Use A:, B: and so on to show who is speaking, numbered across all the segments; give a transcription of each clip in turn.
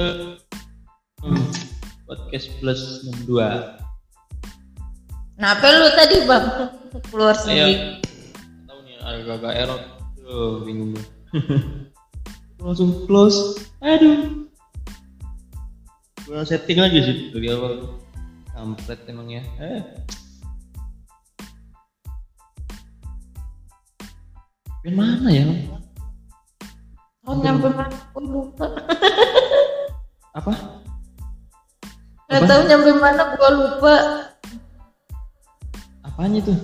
A: hmm, podcast plus 62
B: Kenapa lu tadi bang? Keluar sendiri?
A: tahu nih agak-agak error. Tuh bingung langsung close. Aduh. Gue setting aja sih dari awal. Kampret emang ya. Eh. Yang mana ya?
B: Oh nyampe mana? Gue lupa.
A: Apa?
B: Gak tahu nyampe mana gue lupa.
A: Apanya tuh?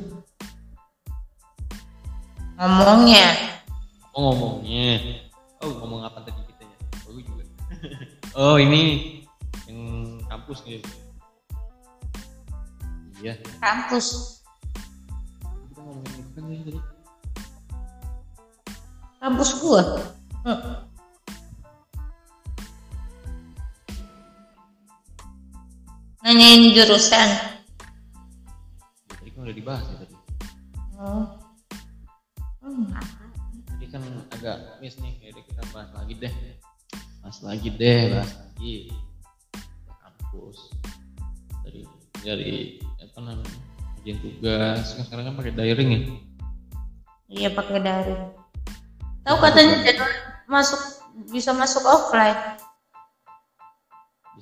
B: Ngomongnya.
A: Oh ngomongnya. Oh ngomong apa tadi kita ya? Oh juga. oh ini yang kampus nih. Iya.
B: Kampus.
A: Kita ngomongin itu kan tadi.
B: Kampus gua. Hmm. Nanyain jurusan.
A: Tadi kan udah dibahas ya tadi.
B: Oh. Hmm.
A: Tadi kan agak miss nih. Jadi kita bahas lagi deh. Bahas lagi deh. Bahas lagi. Kampus. Dari dari apa namanya? Ujian tugas. Kan sekarang kan pakai daring ya.
B: Iya pakai daring. Tahu katanya jadwal masuk bisa masuk offline.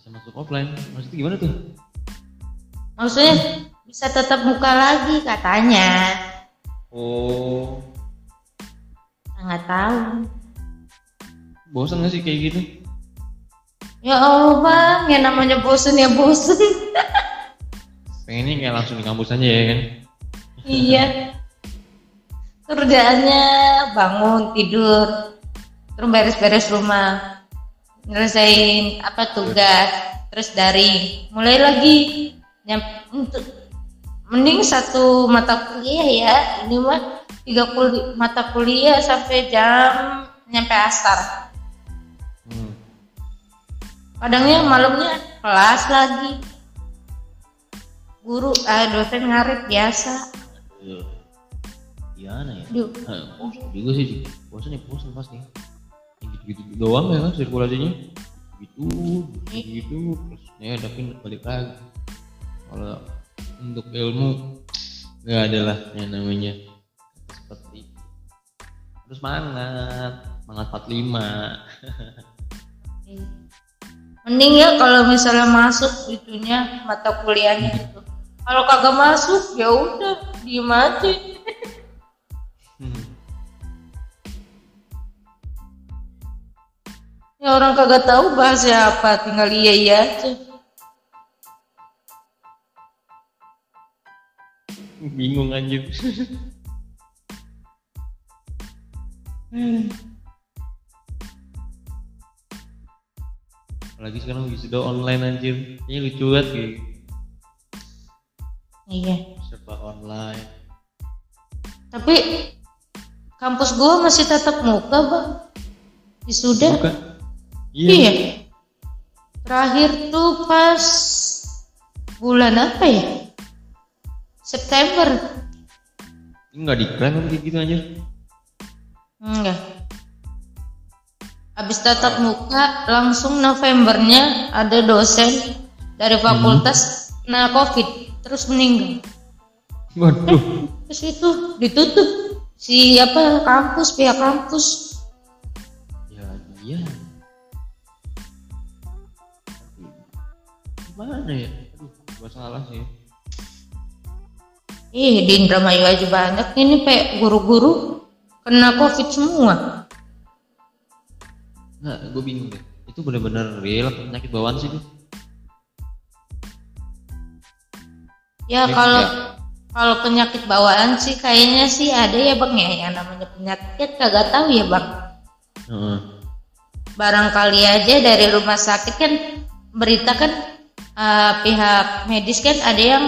A: Bisa masuk offline. Maksudnya gimana tuh?
B: Maksudnya bisa tetap muka lagi katanya.
A: Oh,
B: Nggak tahu.
A: bosan gak sih kayak gitu?
B: Ya Allah bang, yang namanya bosen ya bosen.
A: Pengennya kayak langsung di kampus aja ya kan?
B: iya. Kerjaannya bangun tidur, terus beres-beres rumah, nyelesain apa tugas, terus daring, mulai lagi. Nyam- untuk mending satu mata kuliah ya, ini mah tiga kuli- mata kuliah sampai jam nyampe asar.
A: Hmm.
B: Kadangnya malamnya kelas lagi. Guru, eh, dosen ngaret biasa.
A: Aduh. Gimana ya?
B: Duh,
A: Nah, bosan juga sih, bosan ya bosan pasti. Gitu-gitu doang ya kan sirkulasinya. Gitu, gitu, terus ya tapi balik lagi. Kalau untuk ilmu nggak ada lah yang namanya seperti itu. Terus semangat, semangat 45.
B: Mending ya kalau misalnya masuk itunya mata kuliahnya itu. Kalau kagak masuk ya udah diem aja. Ya orang kagak tahu bahasa apa, tinggal iya iya aja.
A: Bingung anjir. Apalagi sekarang wisuda online anjir. Ini lucu banget gitu.
B: Iya.
A: Serba online.
B: Tapi kampus gua masih tatap muka bang. Wisuda.
A: Bukan?
B: Iya. Terakhir tuh pas bulan apa ya? September.
A: Enggak diklaim kayak gitu anjir.
B: Enggak. Habis tatap muka langsung Novembernya ada dosen dari fakultas nah covid terus meninggal.
A: Waduh.
B: Terus itu ditutup si apa kampus pihak kampus.
A: Ya iya. Gimana ya? Aduh, gua salah sih.
B: Ih di Indramayu aja banyak ini kayak guru-guru kena covid semua.
A: Nah, gue bingung deh. Itu benar-benar real penyakit bawaan sih tuh?
B: Ya kalau
A: ya.
B: kalau penyakit bawaan sih kayaknya sih ada ya bang ya yang namanya penyakit kagak tahu ya bang.
A: Heeh.
B: Barangkali aja dari rumah sakit kan berita kan eh, pihak medis kan ada yang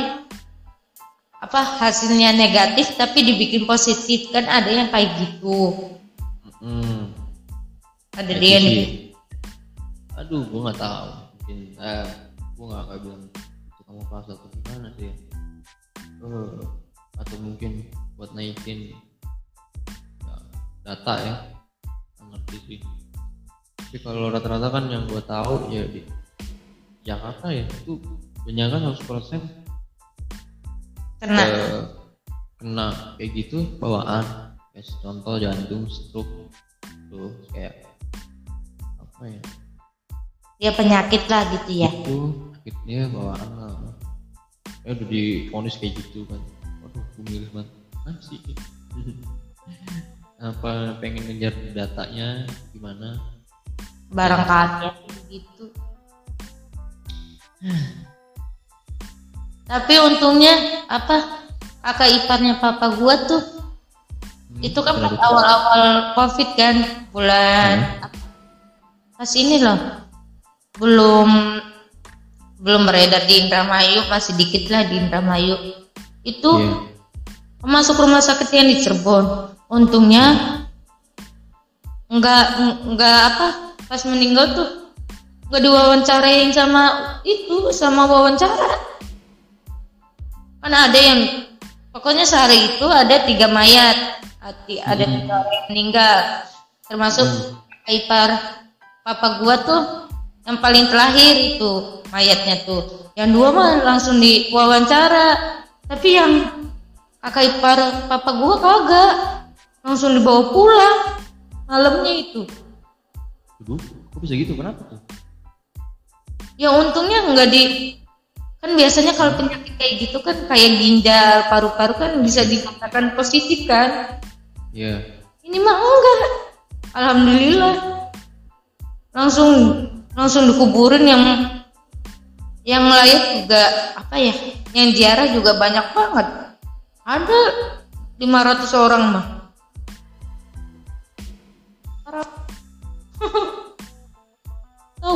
B: apa hasilnya negatif tapi dibikin positif kan ada yang kayak gitu.
A: Hmm.
B: Ada dia
A: sih.
B: nih.
A: Aduh, gue nggak tahu. Mungkin, eh, gue nggak nggak bilang itu kamu kelas atau gimana sih. Eh, atau mungkin buat naikin ya, data ya. Ngerti sih. tapi kalau rata-rata kan yang gue tahu ya di Jakarta ya itu kebanyakan 100%
B: kena.
A: eh, kena kayak gitu bawaan. Kayak contoh jantung stroke tuh kayak apa ya?
B: Ya penyakit lah gitu ya.
A: Itu sakitnya bawaan lah. Ya udah difonis kayak gitu kan. Waduh gue milih banget. Ah sih? Apa pengen ngejar datanya gimana?
B: Barangkali gitu tapi untungnya apa kakak iparnya papa gua tuh
A: Hmm,
B: itu kan pas awal-awal covid kan bulan
A: Hmm.
B: pas ini loh belum belum beredar di Indramayu masih dikit lah di Indramayu itu
A: Iya.
B: masuk rumah sakit yang di Cirebon untungnya nggak nggak apa pas meninggal tuh nggak diwawancarain sama itu sama wawancara. Kan ada yang pokoknya sehari itu ada tiga mayat. Hati- ada
A: Hmm.
B: tiga orang yang meninggal. Termasuk ipar papa gua tuh yang paling terakhir itu mayatnya tuh. Yang dua mah langsung diwawancara. Tapi yang kakak ipar papa gua kagak. Langsung dibawa pulang malamnya itu.
A: Aduh, kok bisa gitu? Kenapa tuh
B: ya untungnya nggak di kan biasanya kalau penyakit kayak gitu kan kayak ginjal paru-paru kan bisa dikatakan positif kan?
A: Iya.
B: ini mah enggak. Alhamdulillah. Langsung langsung dikuburin yang yang layak juga apa ya yang ziarah juga banyak banget. Ada 500 orang mah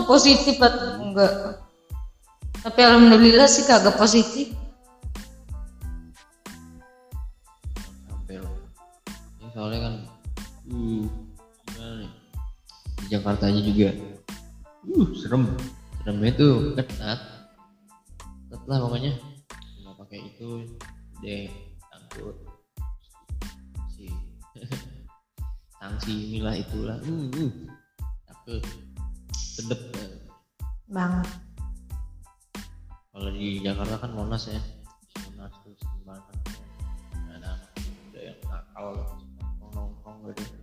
B: positif atau enggak. Tapi alhamdulillah sih kagak positif.
A: Ini soalnya kan uh di Jakarta aja juga. Uh serem. Seremnya tuh ketat. Ketat lah pokoknya. Nggak pakai itu deh angkut. Si. Sanksi inilah itulah. Uh, uh. cakep sedep ya.
B: banget.
A: Kalau di Jakarta kan Monas ya. Monas tuh gimana ada ada yang nakal nongkrong gitu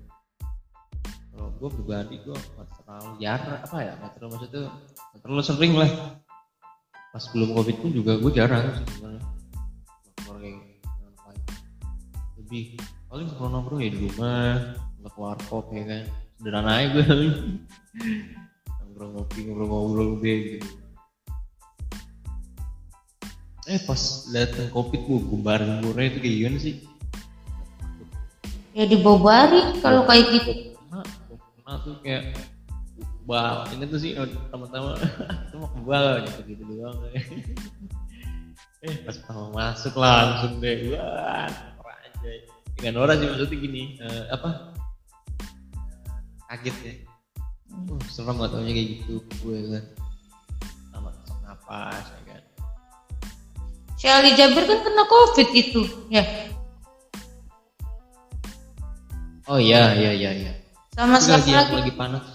A: kalau gue pribadi gue nggak terlalu jarang apa ya nggak terlalu maksudnya nggak terlalu sering lah. Pas belum covid pun juga gue jarang sih sebenarnya. Kayak ngapain. lebih paling kalau nongkrong ya di rumah nggak ke warkop ya kan. Sederhana aja gue ngopi ngobrol-ngobrol deh gitu. Eh pas datang covid bu gumbar gumburnya itu kayak gimana sih?
B: Ya dibobari kalau kayak gitu.
A: Kena kena tuh kayak bal ini tuh sih teman-teman. Itu mau kebal gitu gitu doang. Eh pas pertama masuk langsung deh. Wah norak aja. Dengan norak sih maksudnya gini eh, apa? Kaget ya uh, serem gak taunya kayak gitu gue kan. Sama sesak napas ya kan.
B: Si Ali Jabir kan kena covid itu ya?
A: Oh iya iya iya iya.
B: Sama
A: lagi
B: lagi
A: lagi panas.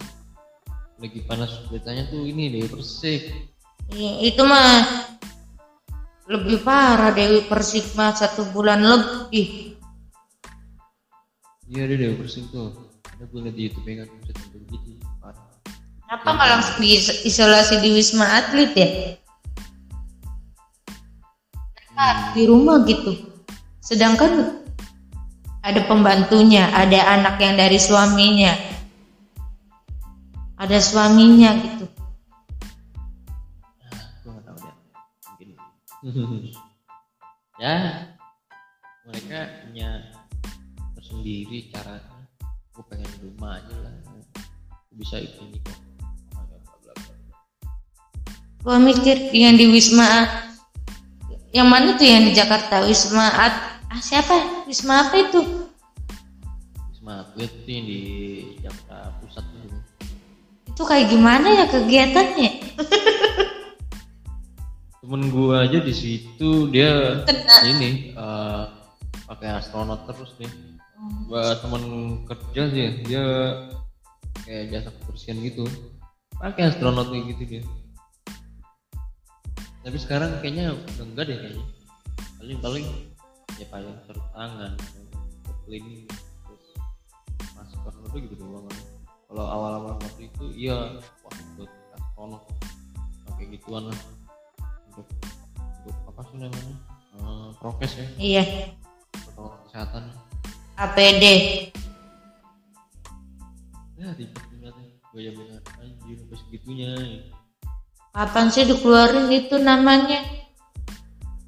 A: Lagi panas. Beritanya tuh ini deh persik.
B: Iya, itu mah lebih parah Dewi Persik mah satu bulan lebih.
A: Iya deh persik tuh. Ada gue liat di youtube kan bisa tampil gitu
B: Kenapa nggak langsung diisolasi di Wisma Atlet ya? Di rumah gitu. Sedangkan ada pembantunya, ada anak yang dari suaminya, ada suaminya gitu.
A: gue gak tau deh ya mereka punya tersendiri caranya gue pengen rumah aja lah bisa itu ini
B: Gua mikir yang di Wisma yang mana tuh yang di Jakarta? Wisma At ah, siapa? Wisma apa itu?
A: Wisma Atlet tuh yang di Jakarta Pusat tuh.
B: Itu kayak gimana ya kegiatannya?
A: Temen gue aja di situ dia
B: Kena.
A: ini eh, pakai astronot terus nih. Buat temen kerja sih dia kayak jasa kebersihan gitu. Pakai astronot kayak gitu dia tapi sekarang kayaknya udah enggak deh kayaknya. Paling paling ya paling sarung tangan cleaning terus masker itu gitu doang. Kan. kalau awal-awal waktu itu iya wah buat astronot pakai gituan lah. Untuk untuk apa sih namanya? Eh, prokes ya.
B: Iya.
A: protokol kesehatan.
B: APD.
A: ya banget ya. Gue ya bilang anjir sampai segitunya
B: Kapan sih dikeluarin itu namanya?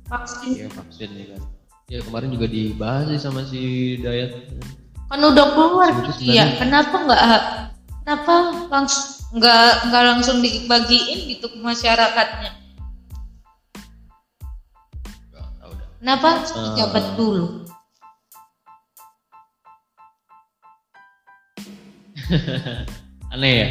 B: Vaksin.
A: ya vaksin ya kan ya kemarin juga dibahas sih sama si Dayat
B: Kan udah keluar gitu ya.
A: sebenarnya-
B: Kenapa nggak kenapa langsung nggak nggak langsung dibagiin gitu ke masyarakatnya?
A: Gak tau dah
B: Kenapa pejabat dulu?
A: aneh ya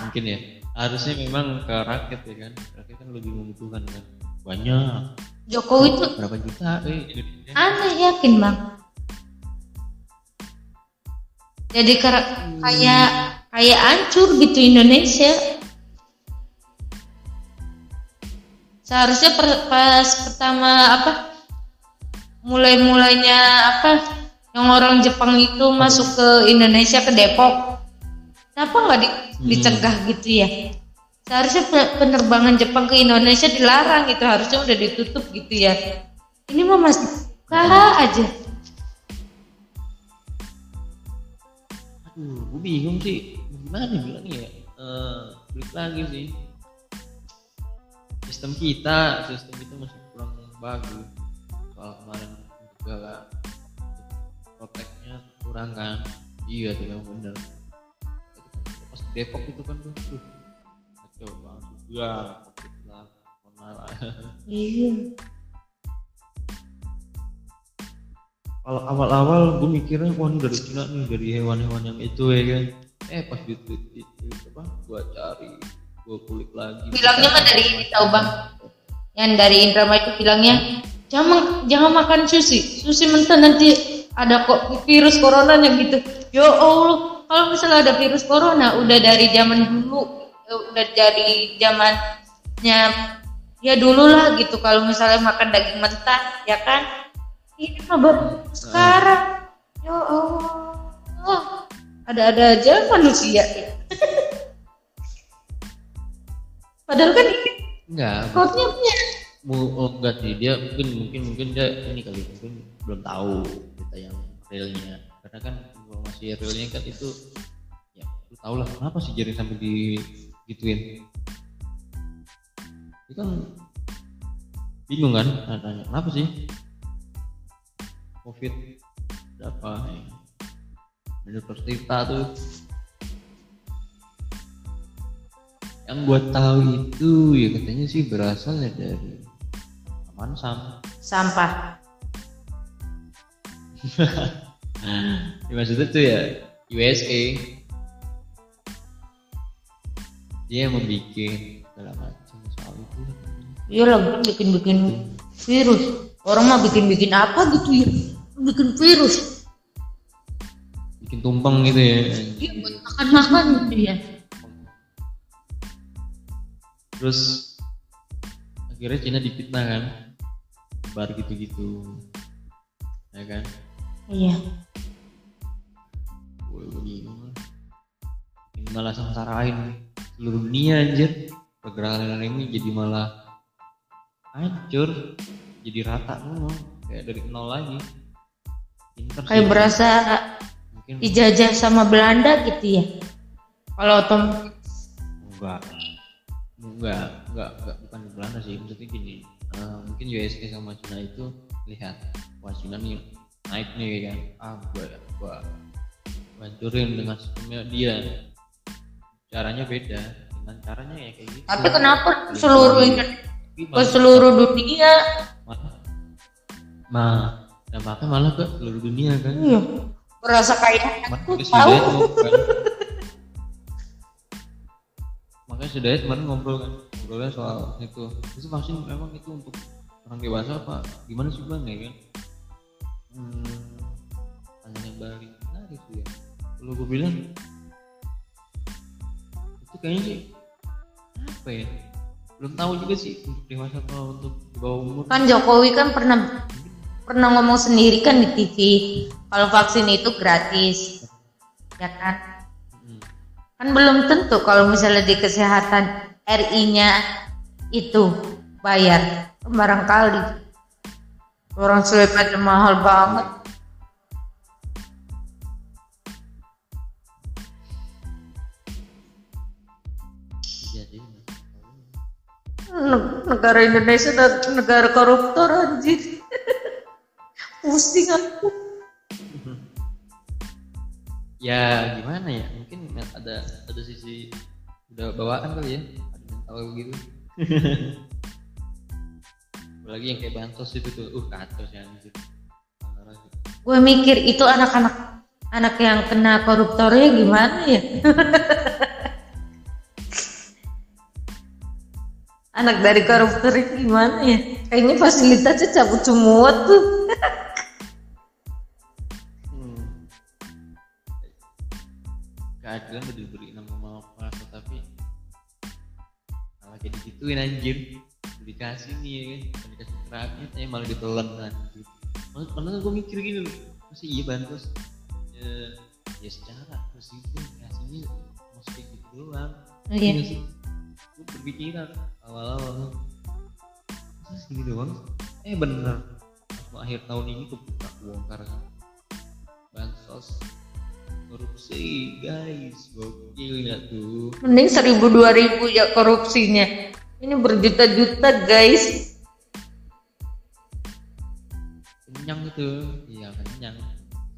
A: mungkin ya harusnya memang ke rakyat ya kan? Rakyat kan lebih membutuhkan kan? Banyak.
B: Jokowi tuh
A: berapa juta? Eh Indonesia.
B: Aneh yakin bang. Jadi kar- kayak kayak hancur gitu Indonesia. Seharusnya per- pas pertama apa mulai-mulainya apa yang orang Jepang itu masuk ke Indonesia ke Depok, kenapa nggak di- dicegah gitu ya? Seharusnya pe- penerbangan Jepang ke Indonesia dilarang gitu, harusnya udah ditutup gitu ya. Ini mah masih buka aja.
A: aduh gue bingung sih. Gimana bilang ya? Eh, balik lagi sih. Sistem kita sistem kita masih kurang bagus. Soal kemarin juga proteknya kurang kan? Iya tuh memang bener. pas di Depok itu kan tuh kacau banget juga covid lah corona lah.
B: Iya.
A: kalau awal-awal gue mikirnya wah ini dari Cina nih dari hewan-hewan yang itu ya kan eh pas di, di- apa gua cari gua kulik lagi
B: Bilangnya mah dari ini tahu bang. Yang dari Indramayu itu bilangnya jangan jangan makan sushi. Sushi mentah nanti ada kok virus coronanya gitu. Ya Allah, kalau misalnya ada virus corona udah dari zaman dulu, eh, udah dari zamannya ya dulu lah gitu. Kalau misalnya makan daging mentah, ya kan? Ini mah baru sekarang. Ya Allah, ada-ada aja manusia. Padahal kan ini
A: enggak
B: Code-nya punya.
A: oh, enggak sih dia mungkin mungkin mungkin dia ini kali mungkin belum tahu kita yang realnya karena kan informasi realnya kan itu ya lu tau lah kenapa sih jaring sampai di gituin itu kan bingung kan tanya kenapa sih covid apa ya. menurut cerita tuh yang buat tahu itu ya katanya sih berasalnya dari aman sam
B: Sampah.
A: ya, maksudnya tuh ya USA dia yang membuat segala macam soal itu
B: Iya lah kan bikin-bikin virus. Orang mah bikin-bikin apa gitu ya? Bikin virus.
A: bikin tumpeng gitu ya
B: Iya buat makan-makan gitu ya.
A: terus akhirnya Cina dipitnah kan bar gitu-gitu ya kan
B: Iya.
A: ini malah sengsarain seluruh dunia anjir. Pergerakan ini jadi malah hancur jadi rata semua. Kayak dari nol lagi. Pinter
B: Kayak
A: sih.
B: berasa
A: mungkin
B: dijajah sama Belanda gitu ya. Kalau Tom
A: enggak. Enggak enggak enggak. Bukan di Belanda sih. Maksudnya gini. Eh, mungkin USA sama Cina itu lihat. Wah Cina nih naik nih kan ah gua gua gua hancurin dengan sistemnya dia. Caranya beda dengan caranya ya kayak gitu.
B: Tapi kenapa seluruh Indonesia? Ke seluruh dunia?
A: Mah dampaknya malah ke seluruh dunia kan?
B: Iya. Berasa kayak aku tahu.
A: Kan. Makanya Dayat kemarin ngobrol kan ngobrolnya soal itu. Itu vaksin memang itu untuk orang dewasa apa gimana sih bang? Ya kan hmm, tanya balik. Menarik sih ya. Kalau gue bilang kayaknya sih apa ya? Belum tahu juga sih untuk dewasa atau untuk di bawah umur.
B: Kan Jokowi kan pernah pernah ngomong sendiri kan di TV kalau vaksin itu gratis ya kan?
A: Hmm.
B: kan belum tentu kalau misalnya di kesehatan RI-nya itu bayar barangkali orang swab aja mahal banget. Negara Indonesia dan negara koruptor anjir. Pusing aku.
A: Ya gimana ya? Mungkin ada ada sisi udah bawaan kali ya. Ada mental gitu apalagi yang kayak bansos itu tuh. Uh kacau sih anjir.
B: Gue mikir itu anak-anak anak yang kena koruptornya gimana ya? Anak dari koruptornya gimana ya? Kayaknya fasilitasnya cabut semua tuh.
A: Hmm. keadilan udah diberi nama mama kuasa tapi malah kayak digituin anjir. Dikasih nih ya kan Terakhir eh malah ditelan malah pernah gue mikir gini loh masih iya bantus ya, ya secara terus itu kasihnya masih kayak gitu doang.
B: Iya.
A: nggak sih. Gue berpikiran awal-awal masa segini doang eh bener. Pas akhir tahun ini kebuka bongkar kan. Bansos korupsi guys. Gokil nggak tuh.
B: Mending seribu dua ribu ya korupsinya. Ini berjuta-juta guys
A: kenyang itu iya kenyang.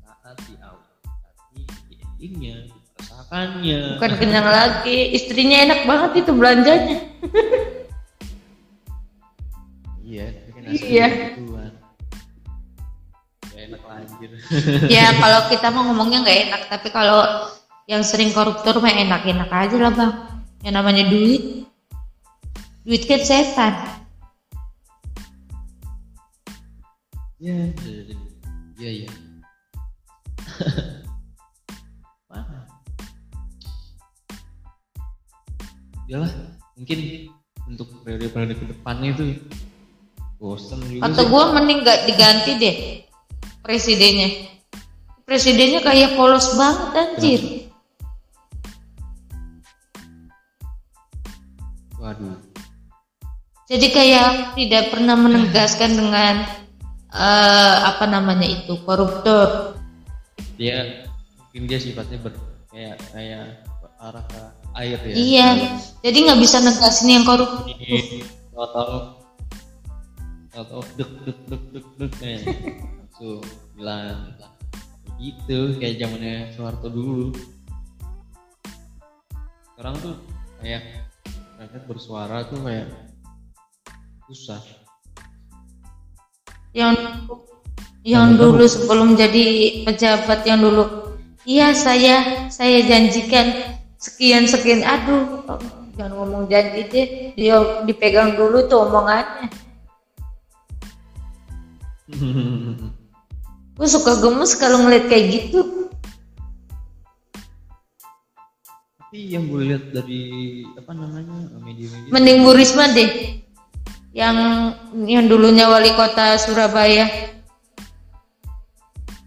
A: Saat di awal tapi di endingnya merasakannya
B: bukan kenyang lagi istrinya enak banget itu belanjanya.
A: Iya
B: Iya.
A: enak
B: ya kalau kita mau ngomongnya nggak enak tapi kalau yang sering koruptor mah enak-enak aja lah bang. Yang namanya duit. Duit kan setan
A: Iya, iya, iya. Mana? Yalah, mungkin untuk periode-periode ke depannya itu bosan juga sih.
B: gue mending gak diganti deh presidennya. Presidennya kayak polos banget anjir.
A: Waduh,
B: Jadi kayak tidak pernah menegaskan dengan eh, apa namanya itu koruptor.
A: dia mungkin dia sifatnya ber kayak kayak arah ke air ya.
B: Iya. Jadi nggak bisa negasin yang korup.
A: Ini tahu tahu dek dek dek dek dek nih langsung bilang gitu kayak zamannya Soeharto dulu sekarang tuh kayak rakyat bersuara tuh kayak susah
B: Yang yang dulu sebelum jadi pejabat yang dulu. Iya saya saya janjikan sekian sekian. Aduh jangan ngomong janji deh. Dia dipegang dulu tuh omongannya. Gue suka gemes kalau ngeliat kayak gitu.
A: tapi yang gue lihat dari apa namanya media-media
B: Mending Bu Risma deh. Yang yang dulunya wali kota Surabaya.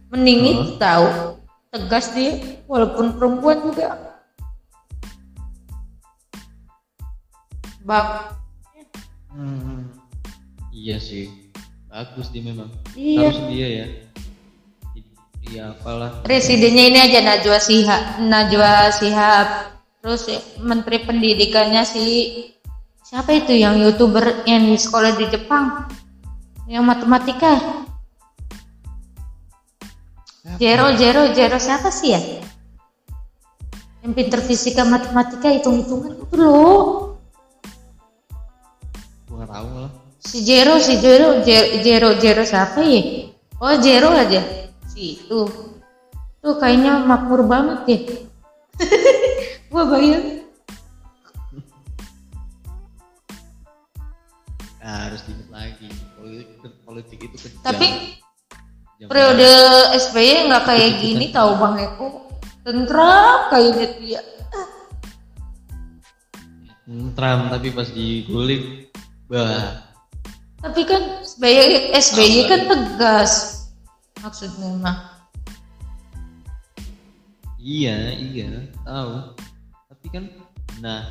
B: Mending
A: Hah?
B: itu tahu. Tegas dia walaupun perempuan juga. Bak
A: Hmm, iya sih bagus dia memang
B: Iya.
A: harus dia ya iya apalah
B: presidennya ini aja Najwa Shihab, Najwa Shihab. Terus ya, menteri pendidikannya si siapa itu yang youtuber yang sekolah di Jepang? Yang matematika? Jero Jero Jero siapa sih ya? Yang pinter fisika matematika hitung hitungan itu loh.
A: Nggak tahu lah.
B: Si Jero si Jero Jero Jero, Jero siapa ya? Oh Jero aja. Si itu. Tuh kayaknya makmur banget ya gua bayang
A: Nah, harus diingat lagi. Politik politik itu kejam.
B: Tapi periode SBY nggak kayak gini tahu bang Eko. Tentram kayaknya dia
A: Tentram tapi pas digulik bah.
B: Tapi kan SBY, SBY kan tegas. Maksudnya mah.
A: iya iya tahu. Tapi kan nah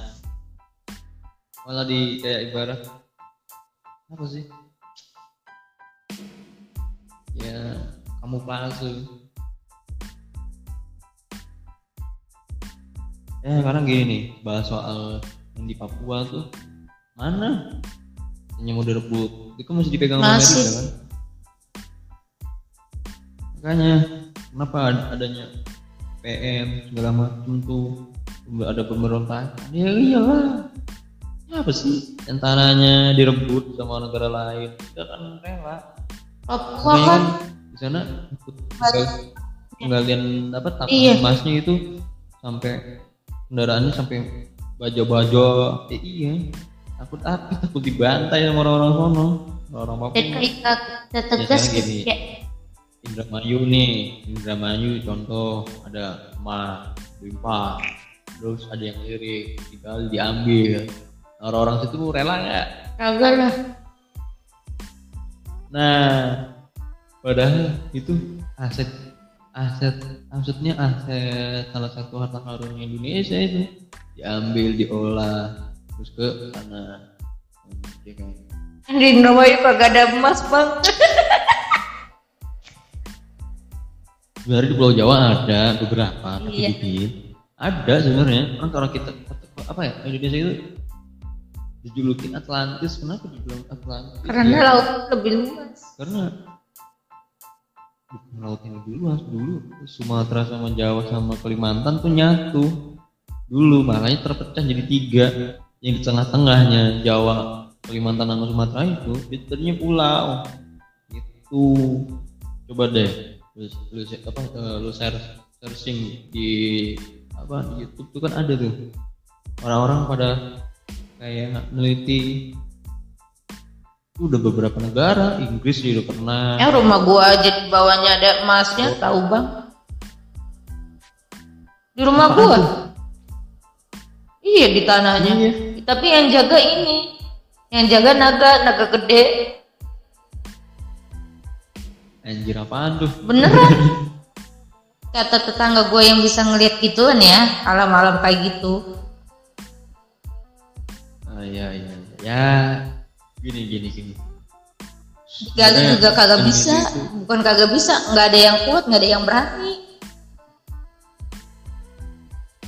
A: malah di kayak ibarat apa sih? Ya kamu palsu. Ya sekarang gini nih bahas soal yang di Papua tuh. Mana? Yang mau direbut. Itu kan masih dipegang sama. Amerika kan? Makanya kenapa ad- adanya PM segala macam tuh ada pemberontakan? Ya iyalah. ya apa sih? Yang tanahnya direbut sama negara lain. Kita kan rela.
B: Papua kan
A: di sana ikut penggal- penggalian apa tambang
B: Iya.
A: emasnya itu sampai kendaraannya sampai bajo-bajo. Eh, iya. Takut apa takut dibantai sama orang-orang sono. Orang Papua.
B: Ketika tegas
A: Biasanya gini.
B: ya,
A: Indramayu nih Indramayu contoh ada emas limpah terus ada yang lirik tinggal diambil orang-orang situ rela nggak
B: kagak lah.
A: nah padahal itu aset aset maksudnya aset salah satu harta karun Indonesia itu diambil diolah terus ke Ya kan?
B: Di Indramayu kagak ada emas bang.
A: sebenarnya di Pulau Jawa ada beberapa tapi
B: Iya.
A: dikit ada sebenarnya kan orang kita apa ya Indonesia itu dijulukin Atlantis kenapa dibilang Atlantis?
B: Karena
A: Ya,
B: laut lebih luas.
A: karena bukan lautnya lebih luas dulu. Sumatera sama Jawa sama Kalimantan tuh nyatu. Dulu makanya terpecah jadi tiga. Yang di tengah-tengahnya Jawa Kalimantan sama Sumatera itu tadinya pulau. Itu coba deh lu, lu apa eh, lu share searching di apa di YouTube tuh kan ada tuh. Orang-orang pada kayak neliti itu udah beberapa negara Inggris juga udah pernah
B: Ya rumah gua aja di bawahnya ada emasnya, tahu bang? Di rumah
A: Apaan
B: gua.
A: tuh?
B: Iya di tanahnya.
A: Iya.
B: Tapi yang jaga ini, yang jaga naga, naga gede.
A: anjir apaan tuh
B: Beneran? Kata tetangga gue yang bisa ngeliat gituan ya, malam-malam kayak gitu.
A: Ah, ya ya ya gini gini gini.
B: Gali
A: Sebenarnya
B: juga kagak bisa,
A: itu-
B: bukan kagak bisa, nggak ada yang kuat, nggak ada yang berani.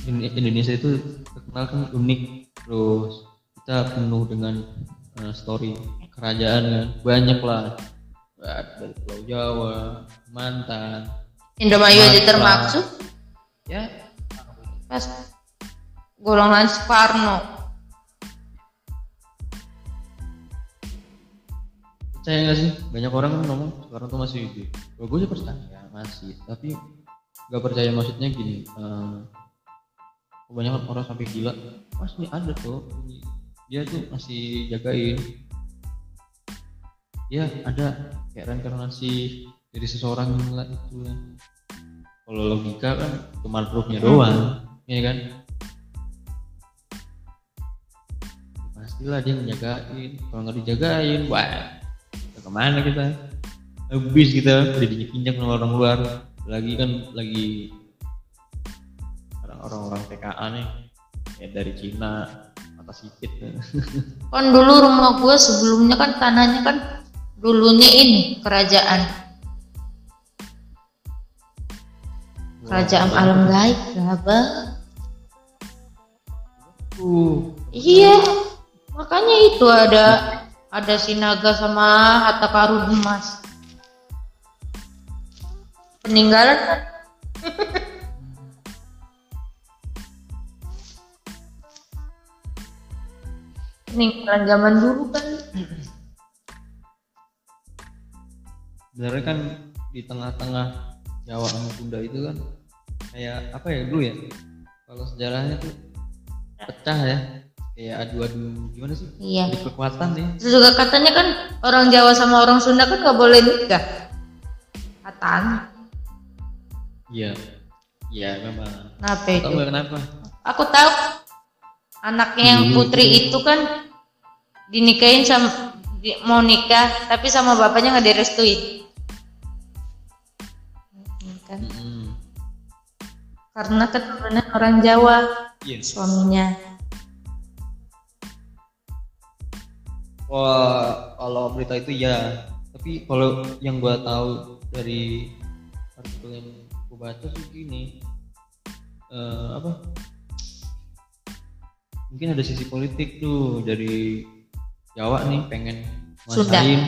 A: Ini- Indonesia itu terkenal kan unik terus kita penuh dengan eh, story kerajaan kan. Banyak lah. Dari Pulau Jawa Mantan
B: Indramayu aja termaksud.
A: Ya.
B: Pas golongan Soekarno.
A: Percaya gak sih? Banyak orang kan ngomong sekarang tuh masih hidup. Kalau gue sih percaya masih. Tapi gak percaya maksudnya gini eh, kebanyakan orang sampai gila masih ada tuh dia tuh masih jagain. Ya ada kayak reinkarnasi dari seseorang lah itu lah kalau logika kan cuma rohnya doang ya kan? Pastilah dia menjagain kalau nggak dijagain wah ke mana kita? Habis kita udah diinjak sama orang luar. Lagi kan lagi orang-orang TKA nih. Kayak dari Cina atas sikit
B: Kan dulu rumah gue sebelumnya kan tanahnya kan dulunya ini kerajaan. Kerajaan alam gaib lah bang.
A: uh.
B: Iya, makanya itu ada ada sinaga sama harta karun emas. Peninggalan kan? Peninggalan zaman dulu kan.
A: sebenarnya kan di tengah-tengah Jawa sama Sunda itu kan kayak apa ya dulu ya kalau sejarahnya tuh pecah ya kayak adu-adu gimana sih
B: Iya.
A: adu kekuatan ya
B: Terus juga katanya kan orang Jawa sama orang Sunda kan nggak boleh nikah. Katanya.
A: iya iya memang
B: Kenapa
A: tahu
B: itu?
A: nggak kenapa
B: Aku tahu anaknya yang
A: Iya,
B: putri itu kan dinikahin sama di- mau nikah tapi sama bapaknya nggak direstuin Hmm, kan?
A: Mm-mm.
B: karena keturunan orang Jawa
A: Yes.
B: suaminya
A: Wah, kalau berita itu ya. Tapi kalau yang gua tahu dari artikel yang gua baca sih gini. Eh, apa? Mungkin ada sisi politik tuh dari Jawa nih pengen nguasain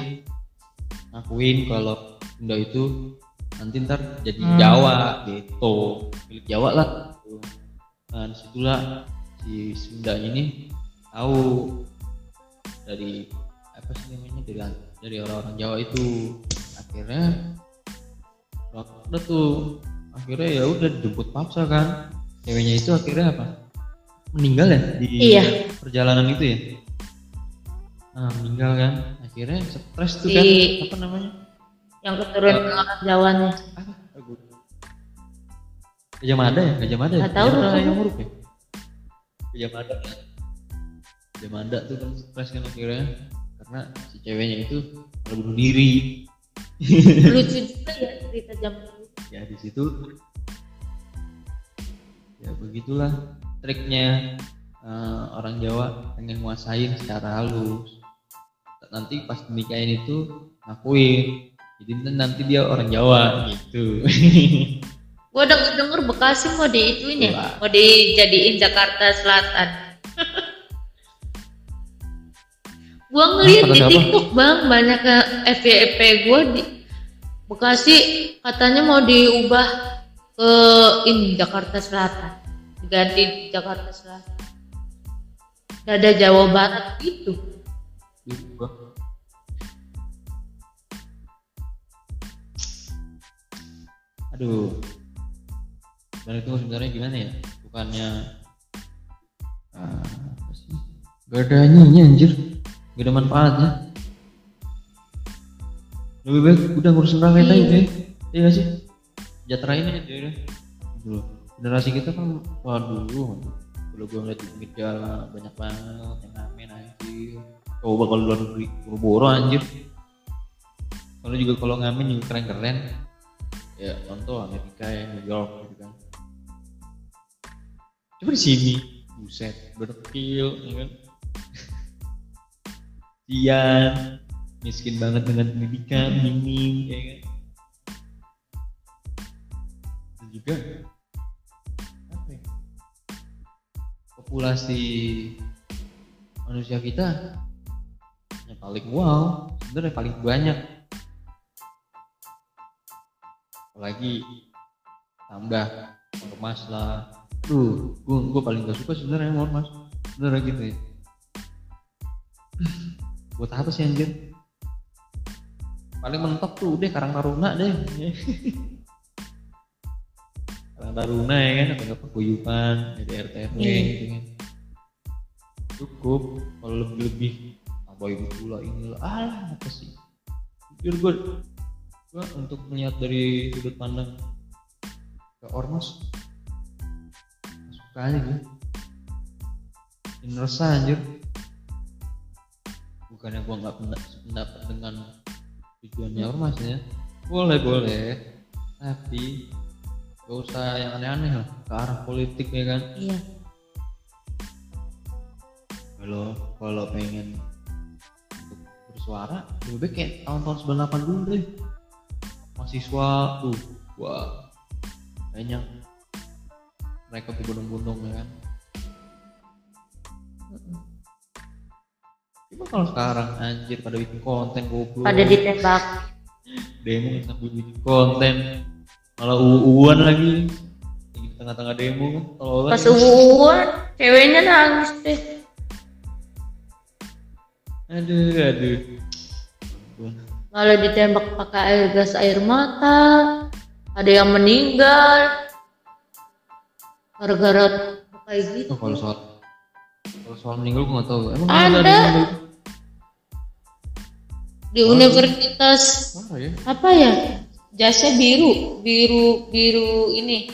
A: ngakuin kalau Sunda itu nanti ntar jadi
B: Hmm.
A: Jawa gitu milik Jawa lah nah di situlah si Sunda ini tahu dari apa sih namanya dari dari orang-orang Jawa itu. Akhirnya udah tuh. Akhirnya ya udah dijemput paksa kan. Ceweknya itu akhirnya apa? Meninggal ya di
B: Iya.
A: perjalanan itu ya? Nah meninggal kan. Akhirnya stres tuh kan. Apa namanya?
B: yang keturunan orang Jawanya.
A: apa? Gajah Mada ya? Gajah Mada ya?
B: Nggak tahu
A: Gajah Mada.
B: Tuh.
A: yang huruf ya Gajah Mada Gajah Mada tuh kan stres kan akhirnya. Karena si ceweknya itu malah bunuh diri.
B: Lucu juga ya cerita dulu
A: ya di situ. Ya begitulah triknya eh, orang Jawa pengen nguasain secara halus. Nanti pas nikahin itu ngakuin. Jadi nanti dia orang Jawa gitu.
B: Gua denger denger Bekasi mau diituin ya?
A: Wah.
B: mau dijadiin Jakarta Selatan gua ngeliat di
A: siapa?
B: TikTok bang banyak ke FYP gua di Bekasi katanya mau diubah ke ini Jakarta Selatan diganti Jakarta Selatan Gak ada Jawa Barat gitu
A: Gitu. Aduh. Dan itu sebenarnya gimana ya? Bukannya apa sih? Gak ada ininya anjir. Gak ada manfaatnya. Lebih baik udah ngurusin rakyat aja deh. Iya gak sih? Sejahterain aja deh. Gitu loh. Generasi kita kan waduh kalau gue ngeliat di pinggir jalan banyak banget yang ngamen anjir coba kalau luar negeri boro-boro anjir kalau juga kalau ngamen juga keren-keren ya contoh Amerika ya New York gitu kan coba di sini buset berkil ya kan Sian miskin banget dengan pendidikan minim ya kan? Dan juga apa ya, populasi manusia kita yang paling wow sebenarnya paling banyak. Apalagi tambah ormas lah. Tuh gue gue paling gak suka sebenarnya ormas. Sebenarnya gitu ya buat apa sih anjir? Paling mentok tuh udah karang taruna deh. Karang taruna ya kan? Atau nggak paguyuban jadi RT RW
B: Iya.
A: gitu kan. Cukup kalau lebih lebih tambahin pula ini lah. Alah apa sih? Jujur gue gue untuk melihat dari sudut pandang ke ormas suka aja gue ini resah anjir bukannya gue nggak penda- sependapat dengan tujuannya. Ormas ya. Boleh boleh. tapi gak usah yang aneh-aneh lah. Ke arah politik ya kan?
B: Iya.
A: Kalau kalau pengen untuk bersuara lebih baik kayak tahun-tahun 98 dulu deh. Mahasiswa tuh wah banyak mereka berbondong-bondong ya kan Kalau sekarang? Anjir pada bikin konten goblok.
B: Pada ditembak.
A: Demo sambil bikin konten. Malah uuan lagi. Di tengah-tengah demo kan tolol
B: pas uwan ceweknya nangis deh.
A: Aduh aduh.
B: Malah ditembak pakai air gas air mata. Ada yang meninggal. Gara-gara kayak gitu
A: Oh, kalau soal kalau soal meninggal gue nggak tahu. Emang
B: Ada.
A: meninggal di
B: di universitas.
A: Parah ya.
B: apa ya? Jasnya biru biru biru ini.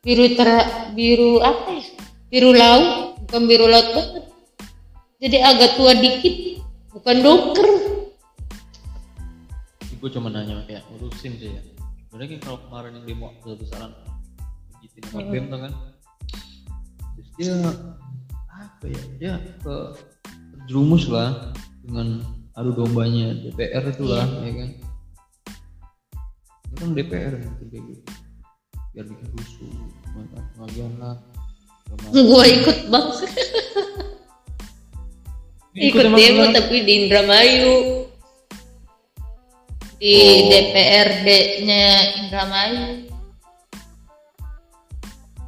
B: Biru ter biru apa ya? Biru laut bukan biru laut banget. Jadi agak tua dikit bukan doker
A: gue cuma nanya kayak ngurusin sih ya. Sebenarnya kalau kemarin yang demo besar besaran gitu nama BEM tuh kan. Terus dia apa ya dia ke terjerumus lah dengan adu dombanya. DPR itu lah ya kan? Itu kan DPR gitu kayak gitu. Biar bikin rusuh. Pengajian lah.
B: Gua ikut bang. Ikut
A: emang
B: demo
A: gimana?
B: tapi di Indramayu. Di
A: Oh.
B: DPRD-nya Indramayu.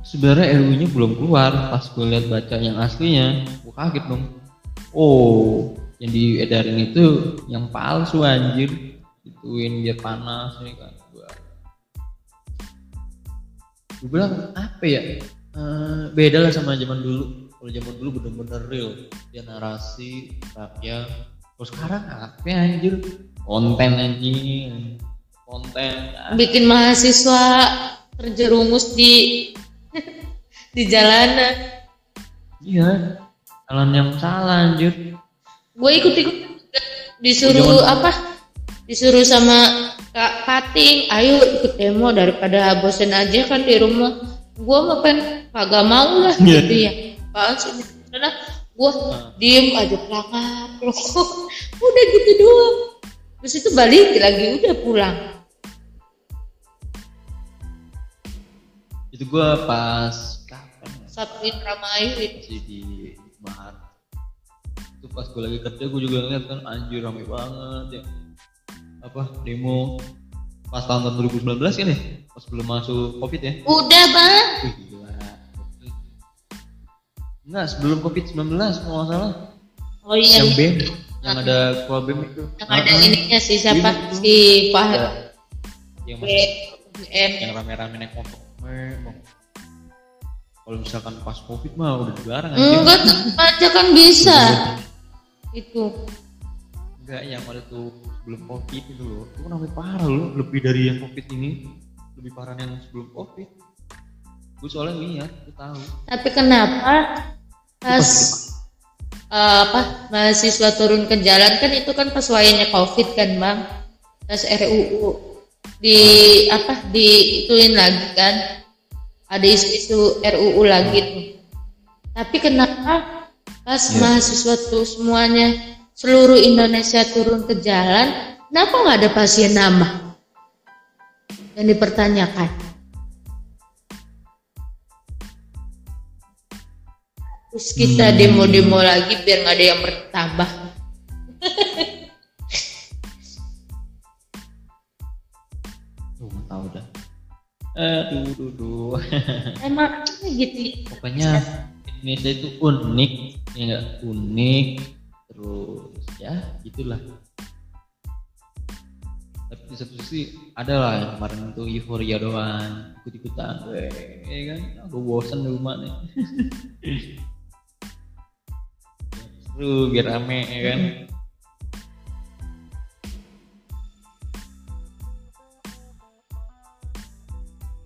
A: Sebenarnya RU-nya belum keluar. Pas gue lihat baca yang aslinya gue kaget dong. Oh yang diedarin itu yang palsu anjir. Ituin biar panas ini kan. Gue gue bilang apa ya? Eh, beda lah sama zaman dulu. Kalau zaman dulu bener-bener real. Dia narasi rakyat. Terus sekarang apa anjir? Konten anjing. Konten ah.
B: bikin mahasiswa terjerumus di di jalanan.
A: Iya, jalan yang salah anjir.
B: Gue ikut ikut disuruh
A: Jangan-
B: apa? Disuruh sama kak Pating ayo ikut demo daripada bosen aja kan di rumah. Gue mau pengen kagak mau lah
A: Iya.
B: gitu ya. Apaan sih? Karena gue diem aja pelangap udah gitu doang. Terus itu balik lagi udah pulang.
A: Itu gua pas kapan ya?
B: satu Indramayu itu
A: Masih di Maret. Itu pas gua lagi kerja gua juga ngeliat kan anjir rame banget ya. Apa demo pas tahun 2019 kan ya? Pas belum masuk Covid ya.
B: udah bang
A: Wih gila. Enggak, sebelum Covid-19 kalau nggak salah.
B: oh iya
A: Yang
B: iya.
A: BEM, yang ada ketua BEM itu.
B: yang ada
A: Ah, ah.
B: ininya sih siapa
A: Iya,
B: si Fahad
A: Ya, Yang masih
B: BM
A: yang rame-rame naik motor kalau misalkan pas covid mah udah dilarang
B: enggak tetep aja kan bisa itu.
A: Enggak yang ada tuh sebelum covid itu loh. Itu kan namanya parah loh lebih dari yang covid ini. Lebih parah yang sebelum covid. Gue soalnya lihat gue tahu.
B: Tapi kenapa pas eh, apa mahasiswa turun ke jalan? Kan itu kan pas wayanya covid kan bang. Pas RUU di apa diituin lagi kan. Ada isu-isu RUU lagi tuh. Tapi kenapa pas
A: Iya.
B: mahasiswa tuh semuanya seluruh Indonesia turun ke jalan kenapa nggak ada pasien nama yang dipertanyakan Terus kita demo-demo lagi biar nggak ada yang bertambah.
A: tuh tahu dah aduh duh, duh.
B: Emang gitu.
A: pokoknya Indonesia itu unik ya unik. Terus ya gitulah. Tapi di satu sisi ada lah yang kemarin itu euforia doang. Ikut ikutan ya kan? Aku bosan di rumah nih. Seru biar rame ya kan?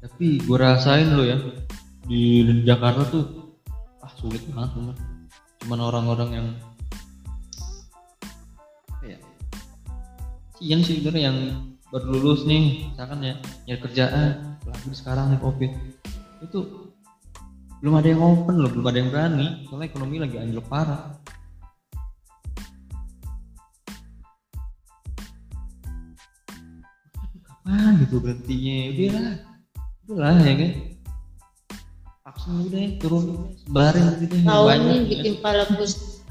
A: Tapi gue rasain lo ya di Jakarta tuh ah sulit banget teman cuman orang-orang yang ya? Sian sih sebenarnya yang baru lulus nih misalkan ya nyari kerjaan apalagi sekarang nih covid. Itu belum ada yang open loh belum ada yang berani soalnya ekonomi lagi anjlok parah. Kapan gitu berhentinya? Udah lah udah lah ya kan udah ya, turun sebarin gitu. Banyak,
B: ini
A: ya.
B: bikin pala pus.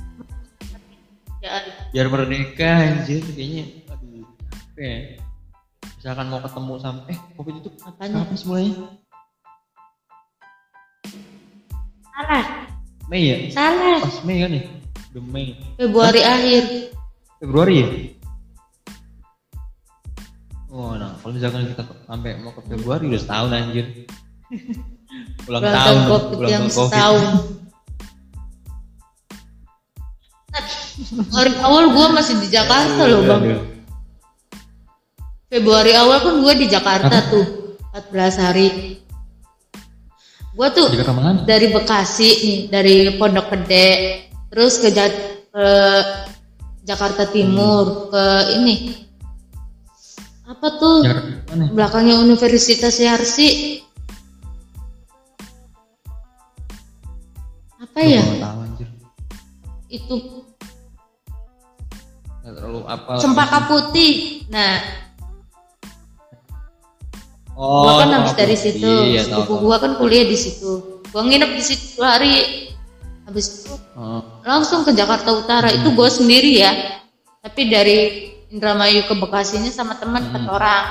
B: Ya,
A: biar merdeka anjir kayaknya. Aduh apa ya. Misalkan mau ketemu sama eh covid itu
B: Apanya?
A: kapan sih mulainya
B: salah,
A: Mei ya?
B: Salah.
A: pas Mei kan ya? Udah Mei.
B: Februari akhir.
A: Februari ya? Oh nah kalau misalkan kita sampai mau ke Februari udah setahun anjir ulang
B: Ulang
A: tahun
B: tahun COVID
A: ulang
B: yang
A: tahun COVID.
B: setahun. Februari awal gua masih di Jakarta loh bang.
A: Aduh.
B: Februari awal kan gua di Jakarta tuh 14 hari. gua tuh dari Bekasi nih dari Pondok Gede terus ke, Ja- ke Jakarta Timur ke ini apa tuh
A: Jakarta
B: belakangnya Universitas Yarsi Cempaka Putih. Nah
A: oh
B: gua kan habis dari situ.
A: Iya,
B: sepupu gua kan kuliah di situ. Gua nginep di situ hari. Habis itu
A: Oh,
B: langsung ke Jakarta Utara. Itu gue sendiri ya. Tapi dari Indramayu ke Bekasinya sama teman empat orang.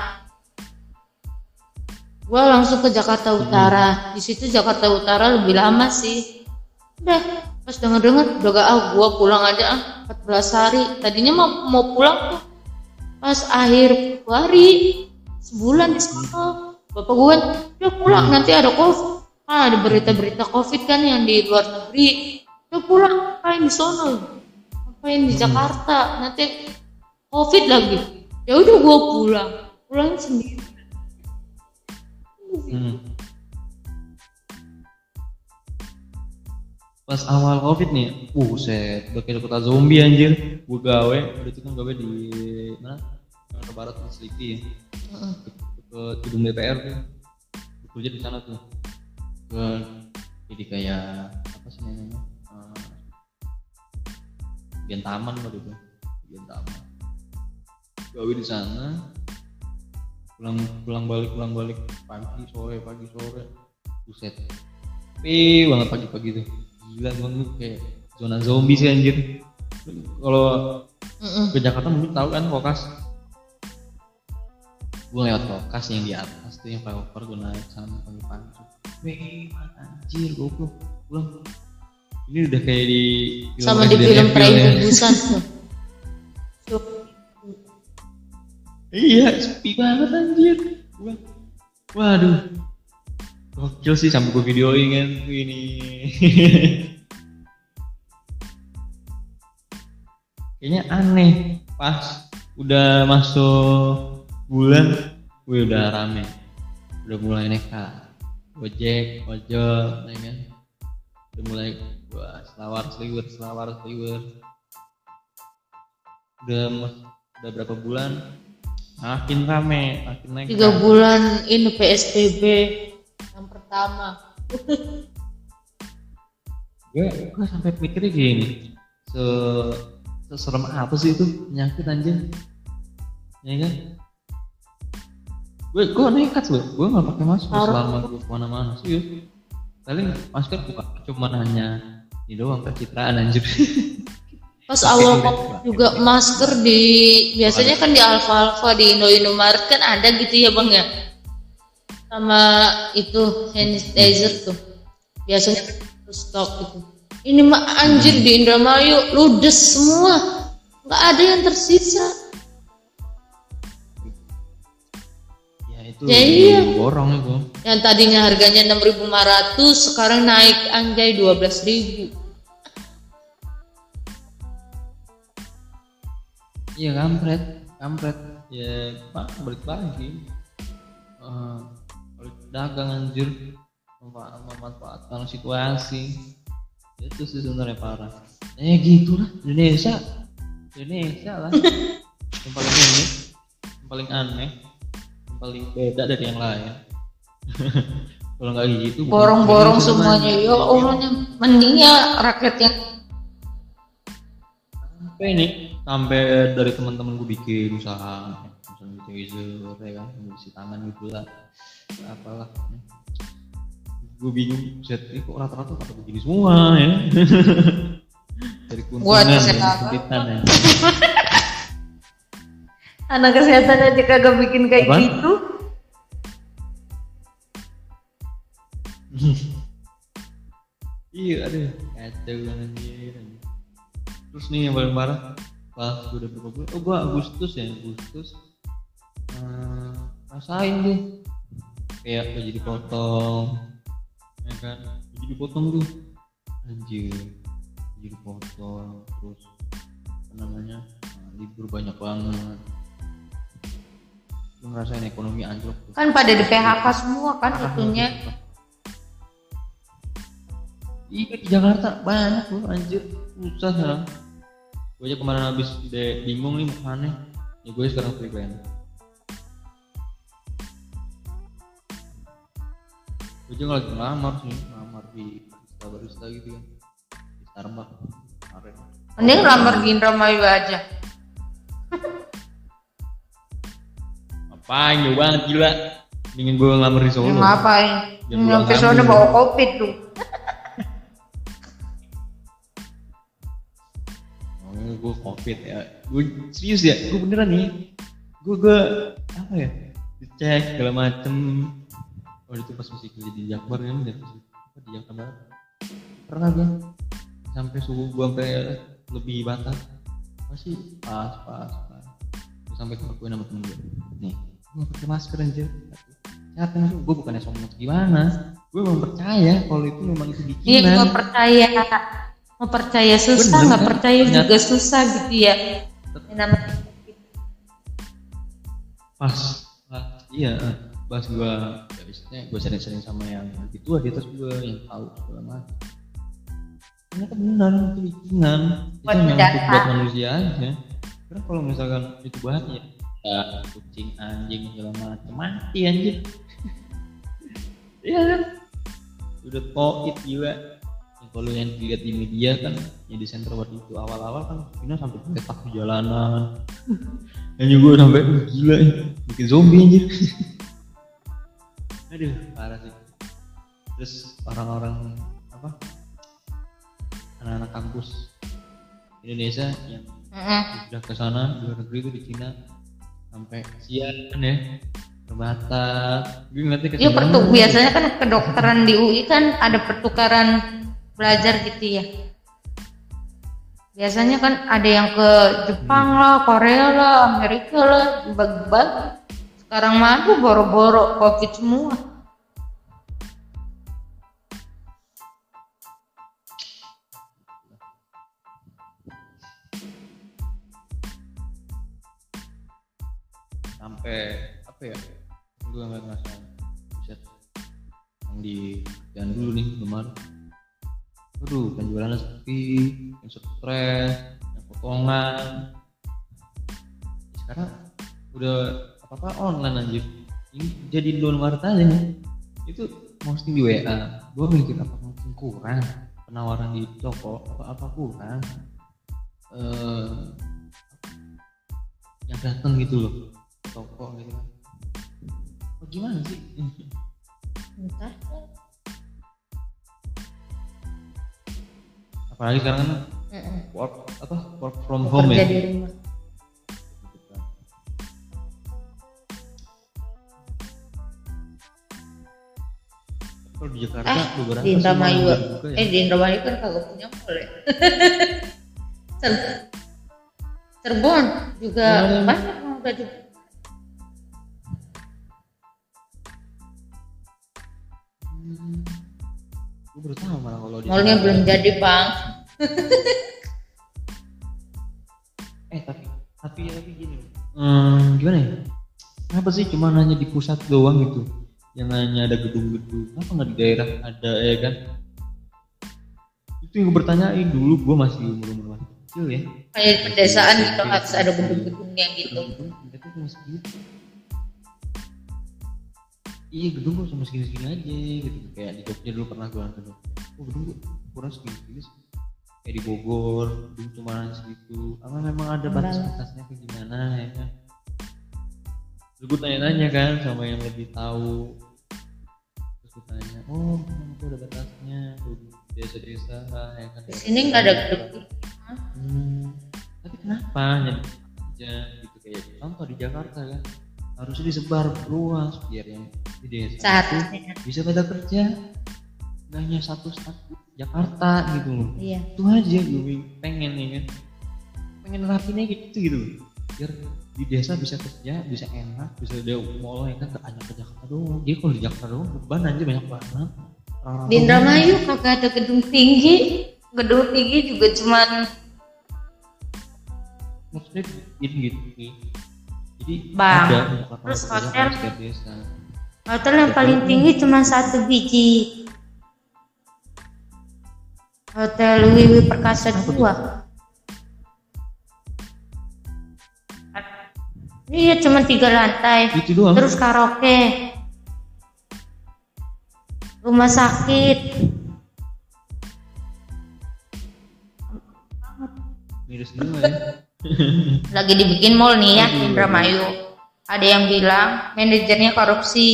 B: Gue langsung ke Jakarta Utara. Di situ Jakarta Utara lebih lama sih. Udah pas denger denger udah gak ah gue pulang aja ah 14 hari. Tadinya mau mau pulang tuh pas akhir Februari sebulan di sana. Bapak gue udah pulang nanti ada covid ah ada berita-berita covid kan yang di luar negeri. Udah pulang ngapain di sono ngapain di Jakarta? Nanti covid lagi. Ya udah gue pulang. Pulang sendiri.
A: Hmm. Pas awal covid nih buset udah kayak kota zombie anjir. Gue gawe udah itu kan gawe di mana? Jakarta Barat di Selipi ya ke, ke gedung DPR tuh. Kerja di sana tuh. Ke jadi kayak apa sih namanya? Eh, bagian taman waktu itu. Bagian taman. Gawe di sana. Pulang pulang balik pulang balik pagi sore pagi sore. Buset. Pi banget pagi-pagi tuh gila banget kayak zona zombie sih anjir. Kalau ke Jakarta mungkin tahu kan Kokas? Gue lewat Kokas yang di atas tuh yang flyover gue naik sana pagi-pagi weh anjir goblok. Pulang. Ini udah kayak di
B: sama di film Peraih
A: ya.
B: Bubusan tuh Tuh.
A: iya sepi banget anjir. Gua- waduh gokil sih sampai gue videoin kan. Ini. Kayaknya aneh. Pas udah masuk bulan gue udah rame. Udah mulai nekat gojek ojol ya kan? Udah mulai gua selawar seliwer selawar seliwer udah udah berapa bulan? Makin rame makin naik.
B: Tiga bulan ini PSBB pertama.
A: Gue gue sampai mikirnya gini. Se seserem apa sih itu penyakit anjir ya kan? Gue gue nekat loh gue nggak pakai masker
B: Parah.
A: selama gue ke mana-mana sih paling masker bukan cuma hanya ini doang pencitraan anjir
B: pas awal COVID juga masker di biasanya kan di Alfa Alfa di Indo Indomaret kan ada gitu ya bang ya sama itu hand sanitizer tuh. Biasanya terus stok gitu. Ini mah anjir di Indramayu ludes semua. Nggak ada yang tersisa.
A: Ya itu
B: Ya iya.
A: borong itu.
B: Yang tadinya harganya 6.500 sekarang naik anjay 12.000
A: iya kampret kampret. Ya pak balik lagi. Balik dagang anjir. Memanfaatkan situasi. Itu sih sebenarnya parah. Eh gitulah. Indonesia. Indonesia lah. Yang paling ini. Yang paling aneh. Yang paling beda dari yang lain. Kalau nggak gitu
B: borong-borong semuanya ya Allahnya. Mendingnya rakyat yang
A: sampai nih sampai dari teman-teman gue bikin usaha taser ya kan cuci tangan gitu lah. Apalah. Gue bingung set ini kok rata-rata pada begini semua ya? Dari dan
B: kesehatan.
A: kesulitan ya.
B: Anak kesehatan aja kagak bikin kayak
A: Apaan?
B: gitu.
A: Iya aduh kacau banget anjir anjir. terus nih yang paling parah pas gue udah berapa bulan oh gue Agustus ya Agustus rasain tuh kayak gaji dipotong ya kan? Gaji dipotong tuh. Anjir. Gaji dipotong terus apa namanya? Eh, libur banyak banget. Gue ngerasain ekonomi anjlok tuh.
B: Kan pada di PHK semua kan
A: Parah
B: itunya
A: iya di Jakarta banyak loh anjir. Susah sekarang gue aja kemarin habis bingung nih mau ke mana ya gue sekarang freelance gue juga lagi ngelamar sih ngelamar di barista barista gitu kan di Starbucks kemarin
B: Mending lamar di Indramayu aja.
A: ngapain jauh banget gila Mendingan gue ngelamar di
B: Ya,
A: Solo
B: ngapain?
A: Jam
B: Nyampe
A: dua
B: sana
A: pagi.
B: bawa covid tuh.
A: Oh, gue covid ya. Gue serius ya. Gue beneran nih. Gue gue apa ya? Dicek segala macem. Oh itu pas masih kerja di Jakbar kan, di apa, di Jakarta Barat. Pernah gue sampai suhu gue sampai lebih batas. Masih pas pas pas. Gue sampai kelakuin sama temen gue. Nih, gue nggak pakai masker anjir. Siapa gue bukannya sombong gimana? Gue memang percaya kalau itu memang itu
B: Iya,
A: bikinan.
B: nggak percaya. Mau percaya susah, nggak
A: kan?
B: percaya
A: Ternyata-
B: juga susah gitu ya. Namanya
A: pas pas iya eh, pas gua ya biasanya gua sering-sering sama yang lebih tua di atas gua yang tahu segala macam. Ternyata benar itu bikinan itu hanya untuk buat manusia aja. Karena kalau misalkan itu bahannya ya kucing anjing segala macam mati anjing iya kan? Udah toit gila. Ya, kalau yang dilihat di media kan yang di center waktu itu awal-awal kan Vina sampai petak di jalanan. Yang juga sampai "Uh, gila ya bikin zombie anjir aduh parah sih terus orang-orang apa anak-anak kampus Indonesia yang sudah ke sana luar negeri itu di Cina sampai siang kan ya terbatas gue ngeliatnya
B: Iya
A: kesian
B: pertuk
A: banget.
B: biasanya kan kedokteran di UI kan ada pertukaran belajar gitu ya. Biasanya kan ada yang ke Jepang lah, Korea lah, Amerika lah, dibagi-bagi. Sekarang mah aduh boro-boro covid semua.
A: sampai apa ya? Gue nggak ngerasa buset. Yang di kerjaan dulu nih kemarin. Aduh penjualannya sepi yang stres yang potongan. Sekarang udah apa apa online anjir. Ini jadi down nih itu posting di WA gue mikir apa mungkin kurang. Penawaran di toko apa apa kurang. Eh yang datang gitu loh. Toko gitu. Kan oh, gimana sih?
B: Entah.
A: apalagi sekarang kan work apa work from home ya?
B: rumah.
A: Kalau di Jakarta
B: Ah,
A: beberapa
B: di
A: sih
B: Indramayu.
A: ya.
B: Eh di Indramayu kan kagak punya mall ya. Cer- Cirebon juga
A: Hmm.
B: banyak yang udah di
A: gue baru tahu malah kalau di
B: mallnya belum jadi bang.
A: eh tapi tapi tapi gini hmm, gimana ya kenapa sih cuma hanya di pusat doang gitu yang hanya ada gedung-gedung kenapa nggak di daerah ada ya kan? Itu yang gue bertanyain. Dulu gue masih umur umur masih kecil ya.
B: Kayak pedesaan gitu harus ada gedung-gedungnya gitu.
A: tapi cuma segitu iya gedung kok cuma segini-segini aja gitu. Kayak di Jogja dulu pernah gue nonton oh gedung kok kurang segini-segini sih. Kayak di Bogor gedung cuma segitu. Apa memang ada batas-batasnya kayak gimana ya kan? Gue tanya-tanya kan sama yang lebih tahu gue tanya oh memang itu ada batasnya. Tuh desa-desa ya kan.
B: Di sini nggak ada gedung.
A: Hmm, tapi kenapa aja gitu kayak contoh di Jakarta kan? Harusnya disebar luas biar yang di desa
B: Seharusnya.
A: bisa pada kerja. Nggak hanya satu satu Jakarta gitu loh.
B: Iya.
A: itu aja gue pengen nih kan? Pengen rapinnya gitu gitu biar di desa bisa kerja bisa enak bisa dia mau kan hanya ke Jakarta doang jadi kalau di Jakarta doang beban aja banyak banget
B: Di Indramayu kagak ada gedung tinggi. Gedung tinggi juga cuman
A: maksudnya gitu nih. jadi
B: Bang,
A: ada
B: terus hotel?
A: desa
B: hotel yang paling tinggi cuma satu biji. Hotel Wiwi Perkasa 2 Iya cuma tiga lantai.
A: Itu doang.
B: Terus karaoke. Rumah sakit.
A: Miris semua ya.
B: Lagi dibikin mall nih ya Indramayu. Ada yang bilang manajernya korupsi.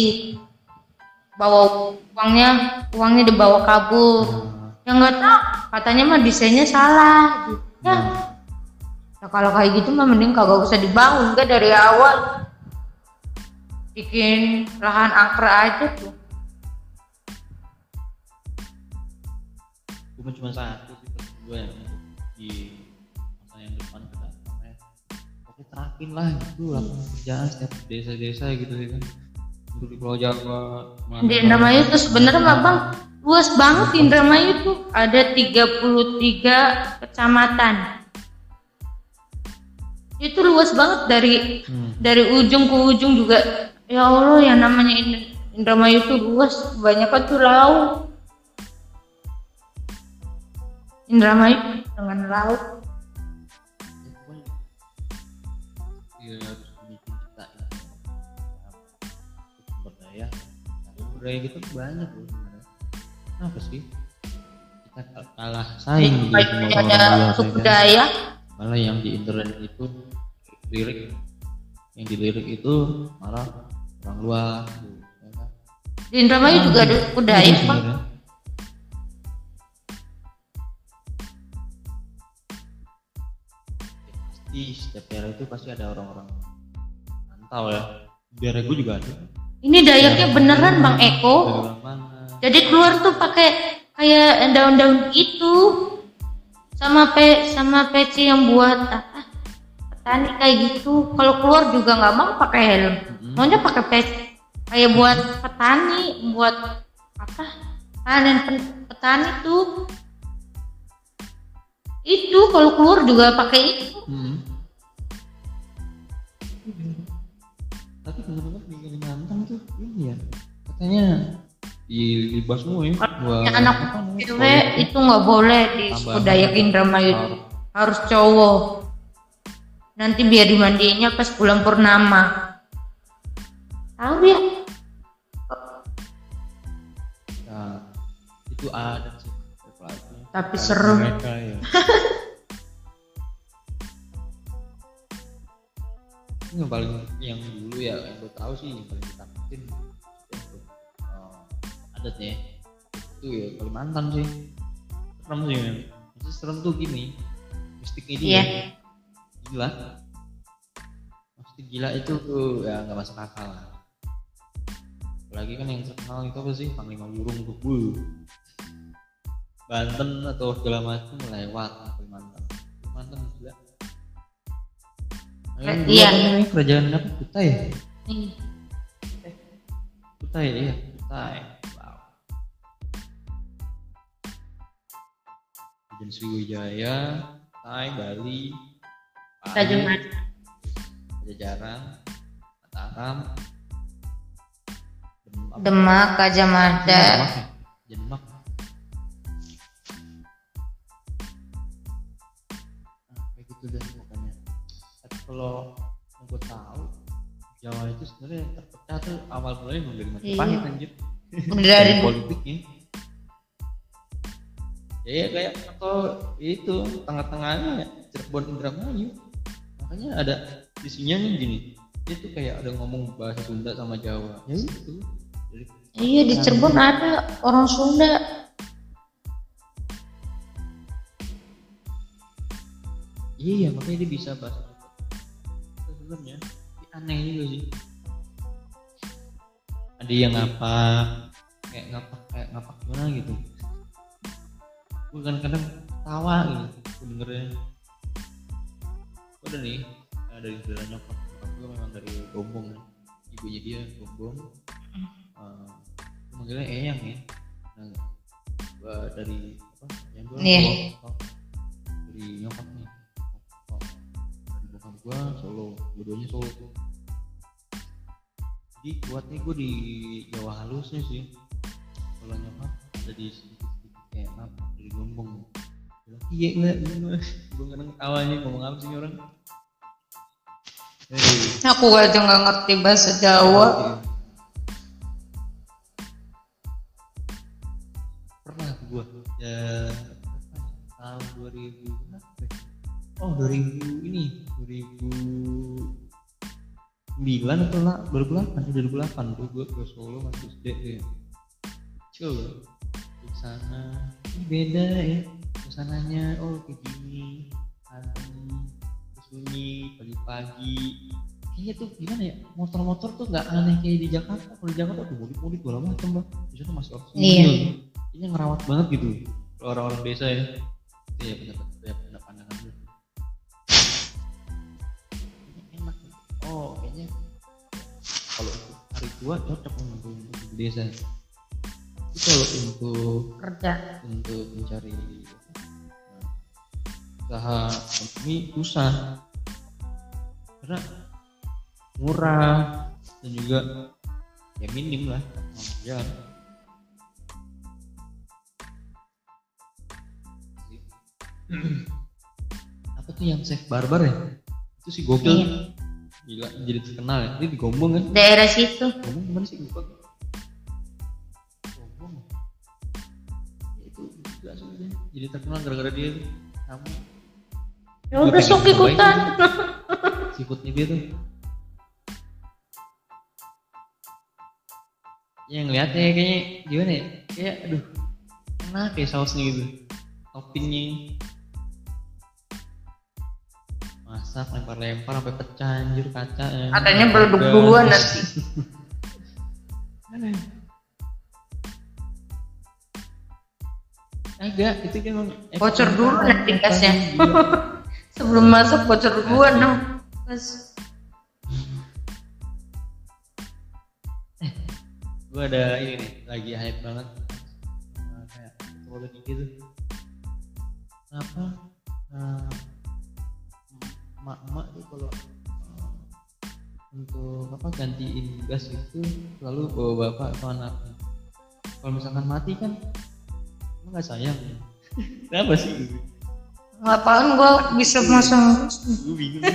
B: Bawa uangnya Uangnya dibawa kabur. Ya nggak tahu. Katanya mah desainnya salah. Ya Ya kalau kayak gitu mah mending kagak usah dibangun kan dari awal. Bikin lahan angker aja tuh.
A: cuma cuma satu sih gue yang di masa yang depan ya oke terakin lah gitu lapangan kerjaan setiap desa-desa gitu ya kan untuk di Pulau Jawa
B: Di Indramayu tuh sebenarnya mah bang luas banget Indramayu tuh ada 33 kecamatan. Itu luas banget dari
A: Hmm.
B: dari ujung ke ujung juga. Ya Allah yang namanya Ind- Indramayu tuh luas, kebanyakan tuh laut. Indramayu dengan laut.
A: ya harus bikin kita sumber daya sumber daya kita tuh banyak loh sebenarnya kenapa sih kita kal- kalah saing gitu sama
B: ada
A: orang-orang ya kan? malah yang di internet itu lirik yang dilirik itu malah orang luar. Gitu, ya kan?
B: Di Indramayu juga ada.
A: Ya, pasti setiap daerah itu pasti ada orang-orang rantau ya. Daerah gue juga ada.
B: Ini dayaknya beneran Bang Eko. Jadi keluar tuh pakai kayak daun-daun itu sama pe sama peci yang buat apa petani kayak gitu. Kalau keluar juga nggak mau pakai helm. Maunya pakai peci kayak buat petani, buat apa? Panen petani tuh. Itu kalau keluar juga pakai itu.
A: Hmm. Tapi bener-bener di Kalimantan tuh ini ya katanya di libas semua ya. Buat
B: Ya, anak cewek itu nggak boleh di Dayak Indramayu
A: harus
B: cowok nanti biar dimandiinnya pas bulan purnama. Tahu ya?
A: Nah, itu ada sih.
B: Tapi
A: Ada
B: seru.
A: Mereka ya. Ini yang paling yang dulu ya yang gue tahu sih yang paling ditakutin uh, adatnya itu ya Kalimantan sih. Serem sih men. Serem tuh gini mistiknya dia.
B: Iya.
A: Gila? Mistik gila itu tuh ya nggak masuk akal lah. Apalagi kan yang terkenal itu apa sih? Panglima burung tuh. Banten atau segala macam lewat Kalimantan Kalimantan gila dulu
B: iya.
A: namanya? kerajaan apa? Kutai. Ya Kutai iya Kutai. Wow. Raden Sriwijaya Kutai Bali Bali,
B: Mata.
A: Pajajaran Mataram. Demak.
B: Gajah Mada.
A: Demak nah, kayak gitu deh pokoknya. Tapi kalau yang gue tahu Jawa itu sebenarnya terpecah tuh awal mulanya emang dari Majapahit
B: Iya.
A: anjir.
B: Dari
A: politiknya. Ya, ya kayak atau itu tengah-tengahnya ya, Cirebon Indramayu makanya ada isinya nih gini. Dia tuh kayak ada ngomong bahasa Sunda sama Jawa. Ya itu jadi
B: iya di Cirebon ada orang Sunda.
A: Iya makanya dia bisa bahasa sebenarnya aneh juga sih. Ada yang ngapa kayak ngapa kayak ngapa gimana gitu. Gue kan kadang tawa gitu dengernya udah nih eh, dari daerah nyokap nyokap gue memang dari Gombong ibunya dia Gombong. Uh, manggilnya Eyang ya. Nah, gua dari apa? Yang gue
B: Iya.
A: dari nyokap nih. Oh, dari bokap gue Solo. Dua-duanya Solo tuh. Jadi kuatnya gue di Jawa halusnya sih. Kalau nyokap ada di sedikit sedikit kayak apa dari Gombong iya enggak. gimana gue kadang ketawanya ngomong apa sih orang? Hei,
B: Aku aja nggak ngerti bahasa Jawa.
A: pernah tuh gua? Ya tahun 2000 berapa ya? oh 2000 ini 2009 atau lah 2008 2008 tuh gua ke Solo masih SD ya coba ke sana. Ini beda ya ke sananya oh kayak gini pagi sunyi pagi-pagi. Kayaknya tuh gimana ya motor-motor tuh nggak aneh kayak di Jakarta. Kalau di Jakarta tuh mudik-mudik segala macam bang di sana masih orang
B: Iya.
A: ini ngerawat banget gitu. Orang-orang desa ya. Itu ya pendapat ya pendapat pandangan gue Ini enak oh kayaknya kalau hari tua cocok untuk, untuk di desa kalau untuk
B: Kerja.
A: untuk mencari nah, usaha ini susah. Karena murah dan juga ya minim lah. Ya. Apa tuh yang chef barbar ya? Itu si gokil.
B: Iya.
A: gila jadi terkenal ya. Ini di Gombong kan?
B: Daerah situ.
A: Gombong gimana sih? Lupa jadi terkenal gara-gara dia tuh kamu
B: Ya udah sok ikutan.
A: seafoodnya dia tuh yang lihatnya kayaknya gimana ya kayak aduh enak kayak sausnya gitu toppingnya masak lempar-lempar sampai pecah anjir kaca ya.
B: Katanya
A: Pedas.
B: duluan nanti.
A: Agak, itu kan
B: Bocor dulu nanti gasnya.
A: Gila.
B: Sebelum masuk bocor duluan dong. Terus
A: gue ada ini nih lagi hype banget sama kayak psikologi gitu kenapa eh, emak-emak tuh kalau eh, untuk apa gantiin gas itu selalu bawa bapak atau anaknya kalau misalkan mati kan nggak sayang. Ya? kenapa sih?
B: Ngapain gua bisa masang?
A: Gue bingung.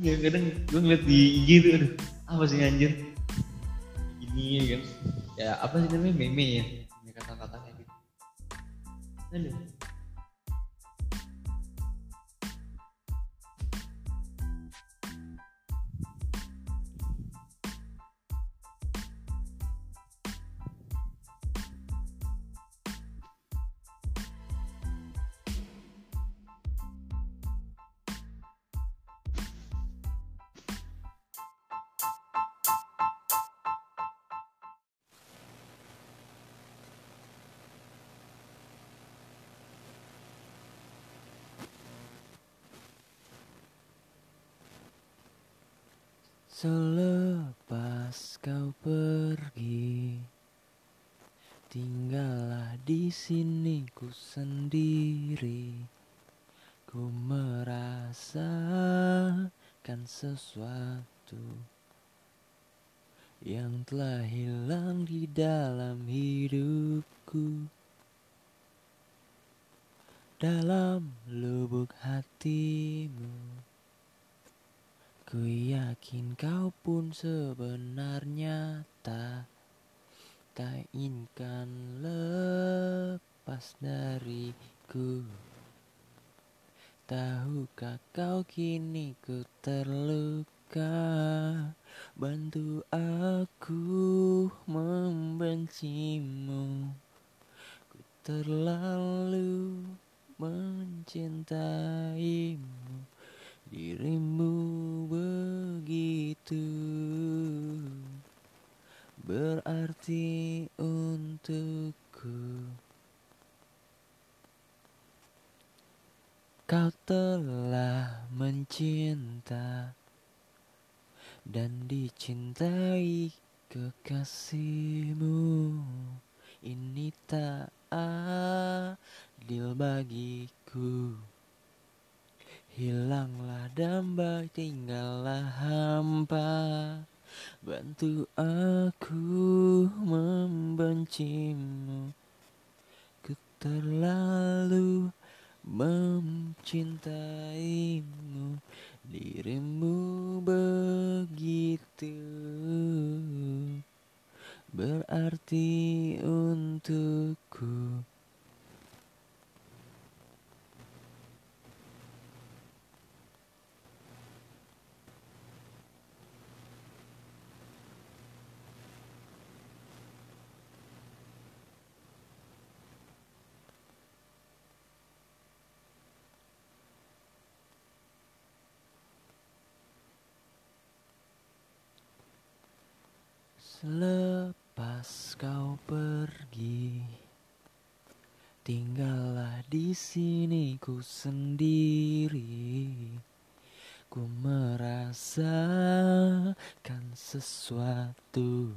A: Iya kadang gue ngeliat di IG tuh aduh apa sih anjir? Ini ya kan? Ya apa sih namanya? Meme ya? Meme kata-kata kayak gitu. Aduh
C: berarti untukku. Kau telah mencinta dan dicintai kekasihmu. Ini tak adil bagiku. Hilanglah damba, tinggallah hampa Bantu aku membencimu. Ku terlalu mencintaimu. Dirimu begitu Berarti untukku Selepas kau pergi, tinggallah di sini ku sendiri. Ku merasakan sesuatu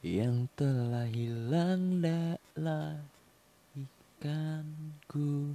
C: yang telah hilang dalam ikanku.